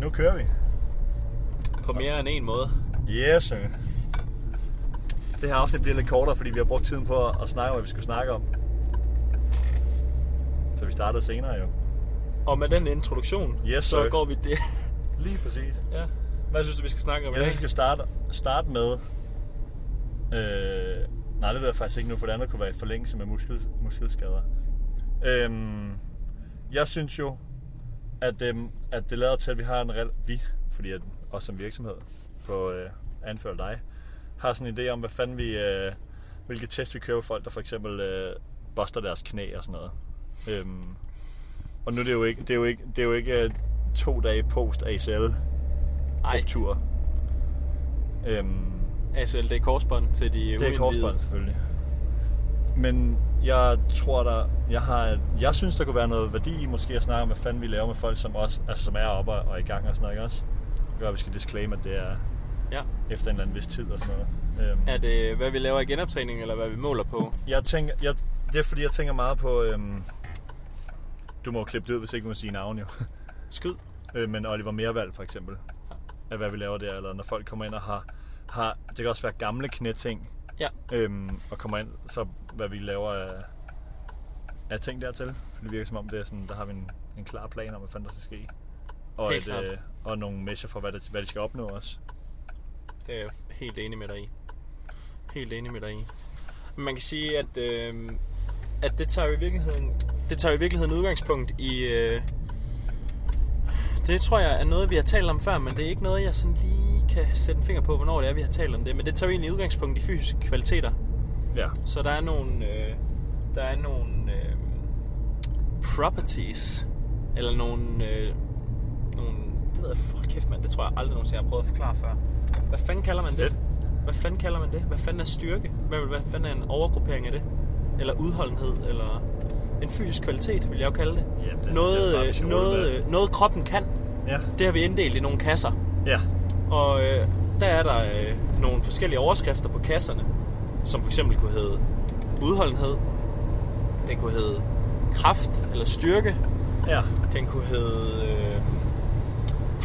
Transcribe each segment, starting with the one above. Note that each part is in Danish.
Nu kører vi. På mere end en måde. Yes, sir. Det her afsnit bliver lidt kortere, fordi vi har brugt tiden på at, snakke om, hvad vi skulle snakke om. Så vi startede senere jo. Og med den introduktion, Yes, så går vi det. Lige præcis. ja. Hvad synes du, vi skal snakke om i Jeg dag? synes, vi skal starte, starte med... Øh, nej, det ved jeg faktisk ikke nu, for det andet kunne være i forlængelse med muskel, muskelskader. Øhm, jeg synes jo, at, øhm, at det lader til, at vi har en rel... Vi, fordi at, også som virksomhed på øh, anfører dig, har sådan en idé om, hvad fanden vi... Øh, hvilke test vi kører folk, der for eksempel øh, buster deres knæ og sådan noget. Øhm, og nu er det jo ikke, det er jo ikke, det er jo ikke øh, to dage post ACL tur. Øhm, ACL, det er korsbånd til de det er korsbånd selvfølgelig. Men jeg tror der, jeg har, jeg synes der kunne være noget værdi i måske at snakke om, hvad fanden vi laver med folk, som, også, altså, som er oppe og i gang og sådan noget, ikke også? Det gør, at vi skal disclaim, at det er Ja. efter en eller anden vis tid og sådan noget. Øhm, Er det, hvad vi laver i genoptræning, eller hvad vi måler på? jeg tænker, jeg, det er fordi, jeg tænker meget på, øhm, du må jo klippe det ud, hvis ikke du må sige navn jo. Skyd. Øh, men Oliver Mervald for eksempel, af hvad vi laver der, eller når folk kommer ind og har, har det kan også være gamle knæting, Ja. øhm, og kommer ind, så hvad vi laver af, af ting dertil. For det virker som om, det er sådan, der har vi en, en klar plan om, hvad fanden der skal ske. Og, Helt et, øh, og nogle measure for, hvad, det, hvad de skal opnå også. Det er jeg helt enig med dig i. Helt enig med dig i. Man kan sige, at, øh, at det tager jo i virkeligheden, det tager jo i virkeligheden udgangspunkt i... Øh, det tror jeg er noget, vi har talt om før, men det er ikke noget, jeg sådan lige kan sætte en finger på, hvornår det er, vi har talt om det. Men det tager jo egentlig udgangspunkt i fysiske kvaliteter. Ja, Så der er nogle, øh, der er nogle øh, properties, eller nogle, øh, nogle, det ved jeg, for kæft mand, det tror jeg aldrig nogensinde, jeg har prøvet at forklare før. Hvad fanden kalder man det? Fedt. Hvad fanden kalder man det? Hvad fanden er styrke? Hvad, hvad fanden er en overgruppering af det? Eller udholdenhed, eller en fysisk kvalitet, vil jeg jo kalde det. Ja, det noget, vi øh, noget, med. øh, noget kroppen kan. Ja, Det har vi inddelt i nogle kasser. ja, Og øh, der er der øh, nogle forskellige overskrifter på kasserne, som for eksempel kunne hedde udholdenhed, den kunne hedde kraft eller styrke, ja, den kunne hedde øh,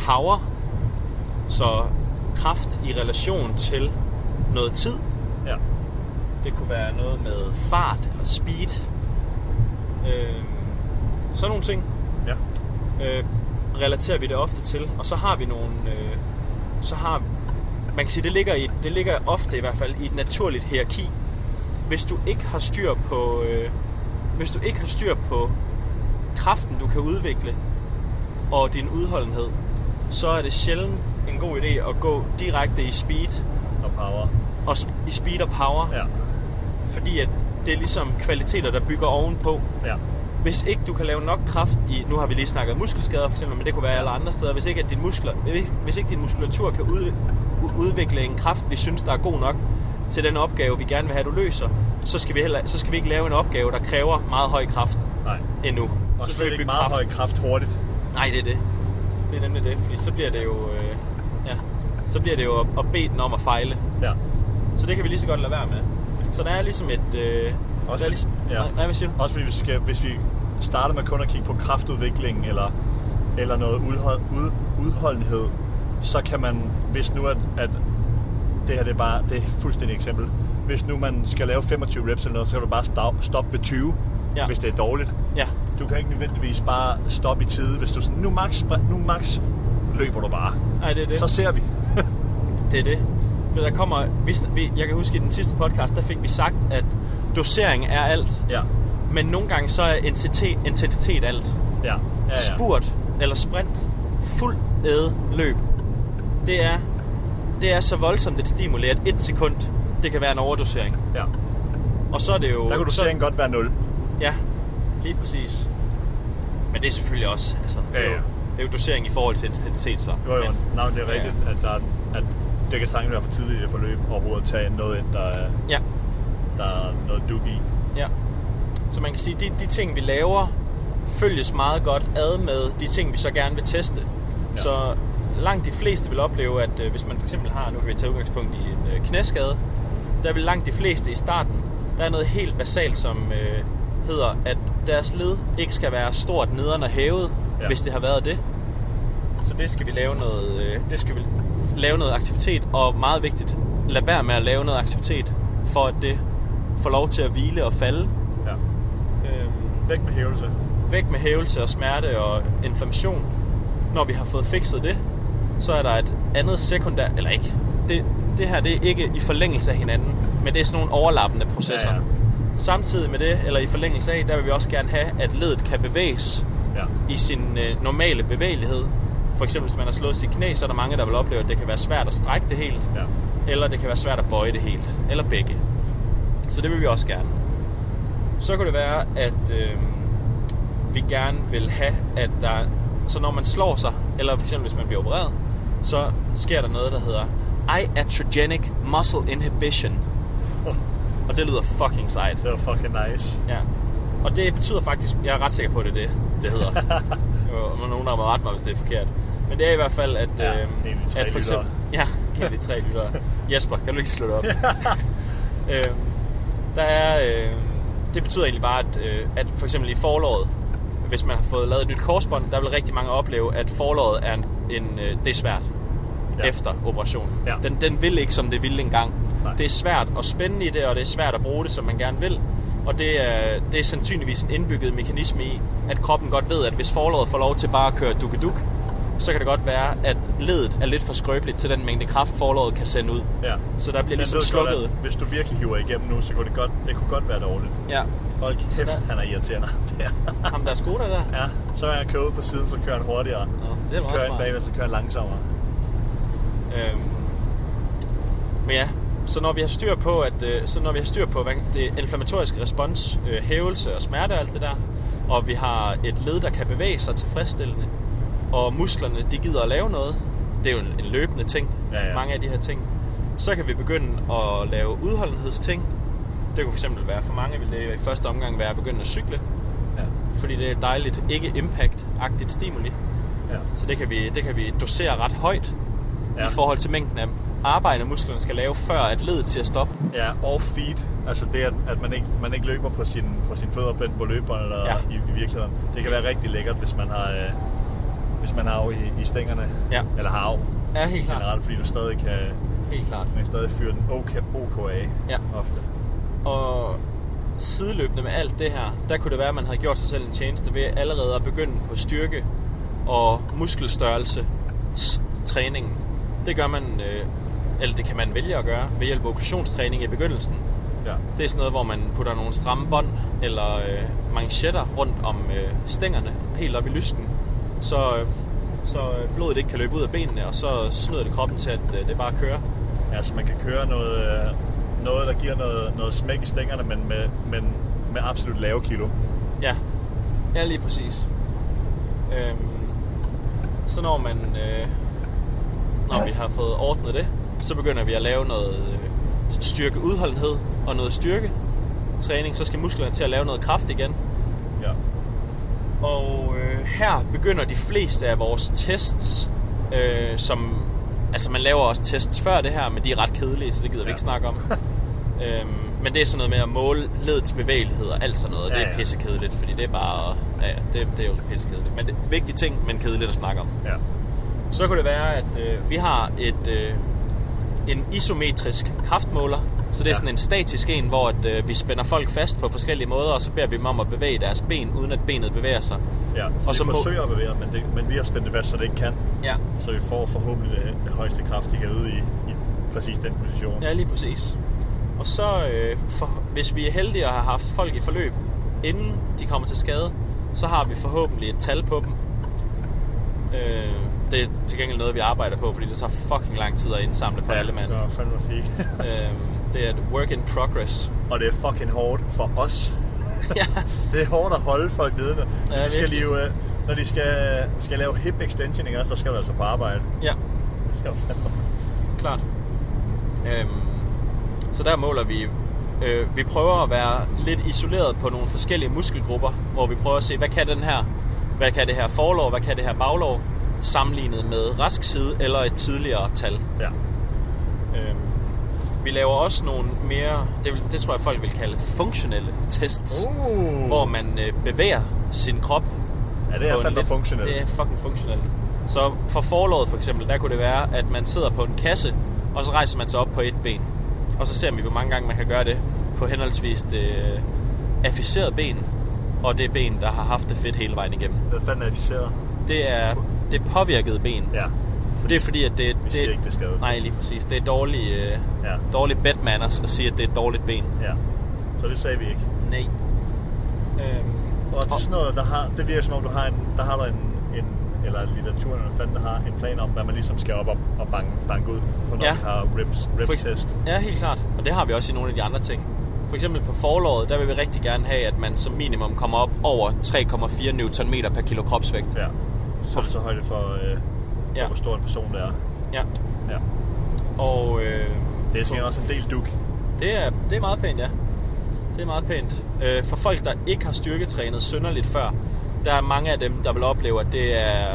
power, så kraft i relation til noget tid. ja, Det kunne være noget med fart eller speed. Øh, sådan nogle ting. Ja, øh, relaterer vi det ofte til. Og så har vi nogle... Øh, så har... Man kan sige, det ligger, i, det ligger ofte i hvert fald i et naturligt hierarki. Hvis du ikke har styr på... Øh, hvis du ikke har styr på kraften, du kan udvikle, og din udholdenhed, så er det sjældent en god idé at gå direkte i speed, og power. og sp- i speed og power, Ja, fordi at det er ligesom kvaliteter, der bygger ovenpå. ja, Hvis ikke du kan lave nok kraft i, nu har vi lige snakket muskelskader for eksempel, men det kunne være alle andre steder, hvis ikke, at din muskler, hvis, hvis ikke din muskulatur kan ud, udvikle en kraft, vi synes, der er god nok til den opgave, vi gerne vil have, du løser, så skal vi, heller, så skal vi ikke lave en opgave, der kræver meget høj kraft nej. endnu. Og så bygge ikke meget høj kraft. kraft hurtigt. Nej, det er det. Det er nemlig det, fordi så bliver det jo, øh, ja, så bliver det jo at, at bede den om at fejle. Ja, Så det kan vi lige så godt lade være med. Så der er ligesom et... Øh, Også- ligesom, ja. nej, nej, hvad siger du? Også fordi hvis vi, skal, hvis vi starter med kun at kigge på kraftudvikling eller, eller noget udhold, ud, udholdenhed, så kan man, hvis nu at, at det her det er bare det er et fuldstændig eksempel. Hvis nu man skal lave 25 reps eller noget, så kan du bare stop, stoppe ved 20, Ja. hvis det er dårligt. Ja, Du kan ikke nødvendigvis bare stoppe i tide, hvis du sådan, nu max, nu max løber du bare. nej, det er det. Så ser vi. Det er det. Men der kommer, hvis, vi, jeg kan huske i den sidste podcast, der fik vi sagt, at dosering er alt. Ja, Men nogle gange så er intensitet, intensitet alt. ja, ja, ja. Spurt eller sprint, fuld æde løb. Det er, det er så voldsomt et stimuli, at et sekund, det kan være en overdosering. ja. Og så er det jo... Der kan så, doseringen godt være 0. Ja, lige præcis. Men det er selvfølgelig også, altså, det, er Ja, jo, ja. det er jo dosering i forhold til intensitet så. Jo, jo. Men, men det er rigtigt, ja. at, der, at det kan sagtens være for tidligt i det forløb overhovedet at tage noget ind, der er, ja, der er noget dug i. Ja. Så man kan sige, at de, de ting, vi laver, følges meget godt ad med de ting, vi så gerne vil teste. Ja. Så langt de fleste vil opleve, at øh, hvis man for eksempel har, nu kan vi tage udgangspunkt i en øh, knæskade, der vil langt de fleste i starten, der er noget helt basalt, som øh, hedder, at deres led ikke skal være stort nederen og hævet, ja. hvis det har været det. Så det skal vi lave noget, øh, det skal vi lave noget aktivitet, og meget vigtigt, lad være med at lave noget aktivitet, for at det får lov til at hvile og falde. Ja. Øhm, Væk med hævelse. væk med hævelse og smerte og inflammation. Når vi har fået fikset det, så er der et andet sekundær, eller ikke, det, det her det er ikke i forlængelse af hinanden, men det er sådan nogle overlappende processer. Ja, ja. Samtidig med det, eller i forlængelse af, der vil vi også gerne have, at ledet kan bevæges Ja. i sin øh, normale bevægelighed. For eksempel, hvis man har slået sit knæ, så er der mange, der vil opleve, at det kan være svært at strække det helt, Ja. eller det kan være svært at bøje det helt, eller begge. Så det vil vi også gerne. Så kunne det være, at øh, vi gerne vil have, at der... Så når man slår sig, eller for eksempel hvis man bliver opereret, så sker der noget, der hedder iatrogenic muscle inhibition. Og det lyder fucking sejt. Det var fucking nice. Ja. Og det betyder faktisk, jeg er ret sikker på, at det er det, det hedder. Er nogen, der må rette mig, hvis det er forkert. Men det er i hvert fald, at, Ja, tre at for eksempel... Ja, en af de tre lyttere. Jesper, kan du ikke slå det op? øhm, der er... Øh, det betyder egentlig bare, at, øh, at for eksempel i forlåret, hvis man har fået lavet et nyt korsbånd, der vil rigtig mange opleve, at forlåret er en, en øh, det er svært Ja. efter operationen. Ja. Den, den vil ikke, som det ville engang. Nej. Det er svært at spænde i det, og det er svært at bruge det, som man gerne vil. Og det er, det er sandsynligvis en indbygget mekanisme i, at kroppen godt ved, at hvis forlåret får lov til bare at køre duk så kan det godt være, at ledet er lidt for skrøbeligt til den mængde kraft, forlåret kan sende ud. Ja. Så der bliver ligesom godt, slukket. at hvis du virkelig hiver igennem nu, så kunne det godt, det kunne godt være dårligt. Ja, Hold kæft, Sådan. han er irriterende. Ja. ham der er Skoda der. ja, så er jeg kørt ud på siden, så kører han hurtigere. Nå, det er så kører han bagved, så kører han langsommere. Øhm, men ja, så når vi har styr på, at, øh, så når vi har styr på hvad, det inflammatoriske respons, øh, hævelse og smerte og alt det der, og vi har et led, der kan bevæge sig tilfredsstillende, og musklerne, de gider at lave noget, det er jo en, en løbende ting, Ja, ja. mange af de her ting, så kan vi begynde at lave udholdenhedsting. Det kunne fx være for mange, vil det i første omgang være at begynde at cykle, Ja. fordi det er dejligt ikke-impact-agtigt stimuli. Ja. Så det kan vi, det kan vi dosere ret højt ja. I forhold til mængden af arbejde, musklerne skal lave, før at ledet til at stoppe. Ja, og feet. Altså det, at, at man, ikke, man ikke løber på sin, på sin fødder på, løbebånd eller ja. i, i virkeligheden. Det kan være rigtig lækkert, hvis man har, øh, hvis man har arv i, i stængerne. Ja. Eller har arv Ja, helt klart. generelt, fordi du stadig kan, Helt klart. man kan stadig fyre den OK, OK af Ja. ofte. Og sideløbende med alt det her, der kunne det være, at man havde gjort sig selv en tjeneste ved allerede at begynde på styrke og muskelstørrelse træningen. Det gør man, øh, eller det kan man vælge at gøre ved hjælp af okklusionstræning i begyndelsen. Ja. Det er sådan noget, hvor man putter nogle stramme bånd eller øh, manchetter rundt om øh, stængerne, helt op i lysken, så, så blodet ikke kan løbe ud af benene, og så snyder det kroppen til, at øh, det bare kører. Altså man kan køre noget, øh, noget der giver noget, noget smæk i stængerne, men med, men med absolut lave kilo. Ja, ja lige præcis. Øhm, så når man, øh, når vi har fået ordnet det, så begynder vi at lave noget øh, styrke udholdenhed og noget styrke træning, så skal musklerne til at lave noget kraft igen. Ja. Og øh, her begynder de fleste af vores tests, øh, som... Altså, man laver også tests før det her, men de er ret kedelige, så det gider ja. vi ikke snakke om. øhm, men det er sådan noget med at måle ledets bevægelighed og alt sådan noget. Ja, Ja, det er pissekedeligt, fordi det er bare... Ja, det, det er jo pissekedeligt. Men det er vigtige ting, men kedeligt at snakke om. Ja. Så kunne det være, at øh, vi har et, øh, en isometrisk kraftmåler. Så det er Ja. sådan en statisk en, hvor at, øh, vi spænder folk fast på forskellige måder, og så beder vi dem om at bevæge deres ben, uden at benet bevæger sig. ja. Og Og så så må- forsøger at bevæge, men, det, men vi har spændt det fast, så det ikke kan. Ja. Så vi får forhåbentlig det, det højeste kraft, de kan yde i, i præcis den position. Ja, lige præcis. Og så, øh, for, hvis vi er heldige at have haft folk i forløb, inden de kommer til skade, så har vi forhåbentlig et tal på dem. Øh, det er til gengæld noget, vi arbejder på, fordi det tager fucking lang tid at indsamle på alle mand. Det var fandme fint. Øh, det er et work in progress. Og det er fucking hårdt for os. ja, Det er hårdt at holde folk nede. Ja, de skal lige, øh, når de skal, skal lave hip extension, ikke? så skal du altså på arbejde. ja, Det er klart. Øhm, så der måler vi... Øh, vi prøver at være lidt isoleret på nogle forskellige muskelgrupper, hvor vi prøver at se, hvad kan den her, hvad kan det her forlov, hvad kan det her baglov, sammenlignet med rask side eller et tidligere tal. Ja. Øhm, vi laver også nogle mere, det, vil, det tror jeg folk vil kalde funktionelle tests, Uh. hvor man øh, bevæger sin krop. Ja, det er fandme lidt- funktionelt. Det er fucking funktionelt. Så for forlåret for eksempel, der kunne det være, at man sidder på en kasse, og så rejser man sig op på et ben. Og så ser vi, hvor mange gange man kan gøre det på henholdsvis det øh, afficerede ben, og det ben, der har haft det fedt hele vejen igennem. Hvad fanden er afficeret? Det er det påvirkede ben. Ja, For det er fordi, at det, vi det siger ikke, det er skadet. Nej, lige præcis. Det er dårlig, øh, Ja, dårlig bed manners at sige, at det er et dårligt ben. ja. Så det sagde vi ikke. Nej. Øhm, Og til sådan noget, der har, det virker som om, du har en, der har der en, en eller litteraturen, eller fanden der har en plan om, hvad man ligesom skal op og, og banke, banke ud på, når Ja. ja. har rips, For rips test. Ja, helt klart. Og det har vi også i nogle af de andre ting. For eksempel på forlåret, der vil vi rigtig gerne have, at man som minimum kommer op over 3,4 Newton per kilo kropsvægt. Ja. Så er det så højde for, øh, Ja. hvor stor en person det er. Ja. Ja. Og øh, Det er sikkert også en del duk. det, er, det er meget pænt, ja. Det er meget pænt. Øh, for folk, der ikke har styrketrænet synderligt før, der er mange af dem, der vil opleve, at, det er,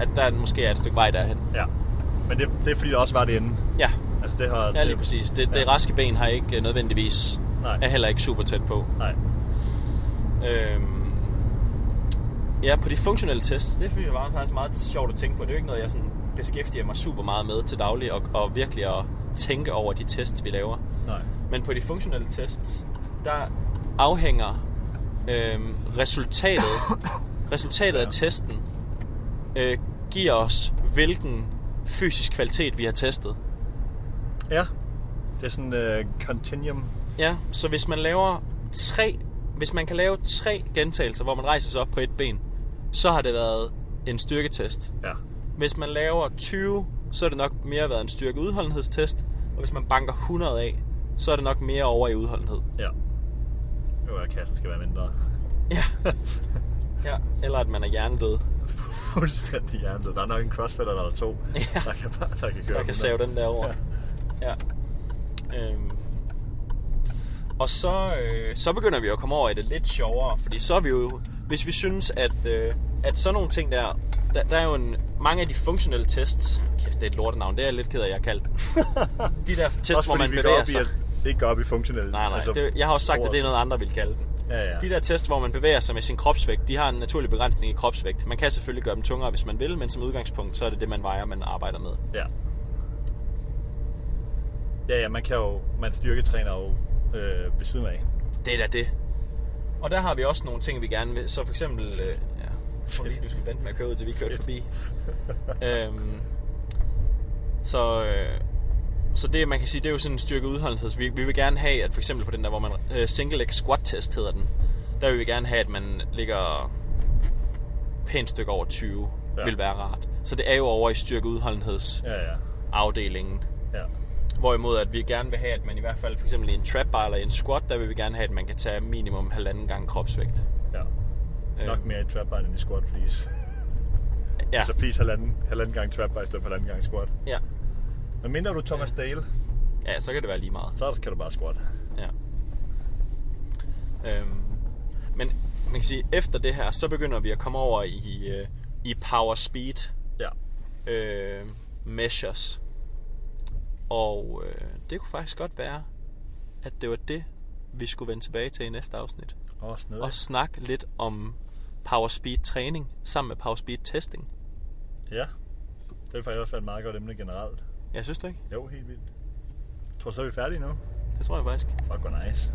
at der måske er et stykke vej derhen. Ja. Men det, det er fordi, det også var det inde. Ja, Altså det har... ja lige præcis. Det, det Ja. raske ben har ikke øh, nødvendigvis, Nej. er heller ikke super tæt på. Nej. Øhm, ja, på de funktionelle tests, det synes jeg var faktisk meget sjovt at tænke på. Det er jo ikke noget, jeg sådan beskæftiger mig super meget med til daglig, og, og virkelig at tænke over de tests, vi laver. Nej. Men på de funktionelle tests, der afhænger øhm, resultatet, resultatet af Ja. testen, øh, giver os, hvilken fysisk kvalitet vi har testet. Ja. Det er sådan en uh, continuum. Ja, så hvis man laver tre, hvis man kan lave tre gentagelser, hvor man rejser sig op på et ben, så har det været en styrketest. Ja. Hvis man laver 20, så er det nok mere været en styrke udholdenhedstest, og hvis man banker 100 af, så er det nok mere over i udholdenhed. Ja. Jo, at kassen skal være mindre. Ja. ja. Eller at man er hjernedød, Fuldstændig hjernet. Der er nok en crossfitter eller to, Ja. der, kan, bare- der kan køre der kan save den der over. Ja. Øhm. Og så, øh, så begynder vi at komme over i det lidt sjovere, fordi så er vi jo, hvis vi synes, at, øh, at sådan nogle ting der, der, der er jo en, mange af de funktionelle tests, kæft, det er et lortenavn, det er jeg lidt ked af, jeg har kaldt. De der tests, Også hvor man bevæger sig. at ikke går op i funktionelle. Nej, nej, det, jeg har også sagt, at det er noget andre vil kalde den. Ja, ja. De der tests, hvor man bevæger sig med sin kropsvægt, de har en naturlig begrænsning i kropsvægt. Man kan selvfølgelig gøre dem tungere, hvis man vil, men som udgangspunkt, så er det det, man vejer, man arbejder med. Ja. Ja, ja, man kan jo, man styrketræner jo øh, ved siden af. Det er da det. Og der har vi også nogle ting, vi gerne vil. Så for eksempel... Øh, ja, prøv lige, du skal vente med at køre ud, til vi kører forbi. øhm, så, øh, så det, man kan sige, det er jo sådan en styrke udholdenhed. Vi, vi vil gerne have, at for eksempel på den der, hvor man... Øh, single leg squat test hedder den. Der vil vi gerne have, at man ligger pænt stykke over 20. Ja. Vil være rart. Så det er jo over i styrke udholdenhedsafdelingen. Ja, ja. Ja. Hvorimod at vi gerne vil have, at man i hvert fald for eksempel i en trap bar eller i en squat, der vil vi gerne have, at man kan tage minimum halvanden gang kropsvægt. ja. Nok mere i trap bar end i squat, please. Ja, Så please halvanden, halvanden gang trap bar i stedet for halvanden gang squat. ja. Men mindre du Thomas Dale, ja, så kan det være lige meget. så kan du bare squat. Ja. Øhm, men man kan sige, efter det her, så begynder vi at komme over i, øh, i power speed Ja. øh, measures. Og øh, det kunne faktisk godt være, at det var det, vi skulle vende tilbage til i næste afsnit. Snedig. Og snakke lidt om power speed træning sammen med power speed testing. Ja. Det er faktisk også et meget godt emne generelt. Jeg synes det ikke. Jo, helt vildt. Tror du så er vi færdige nu? Det tror jeg faktisk. Fuck, hvor nice.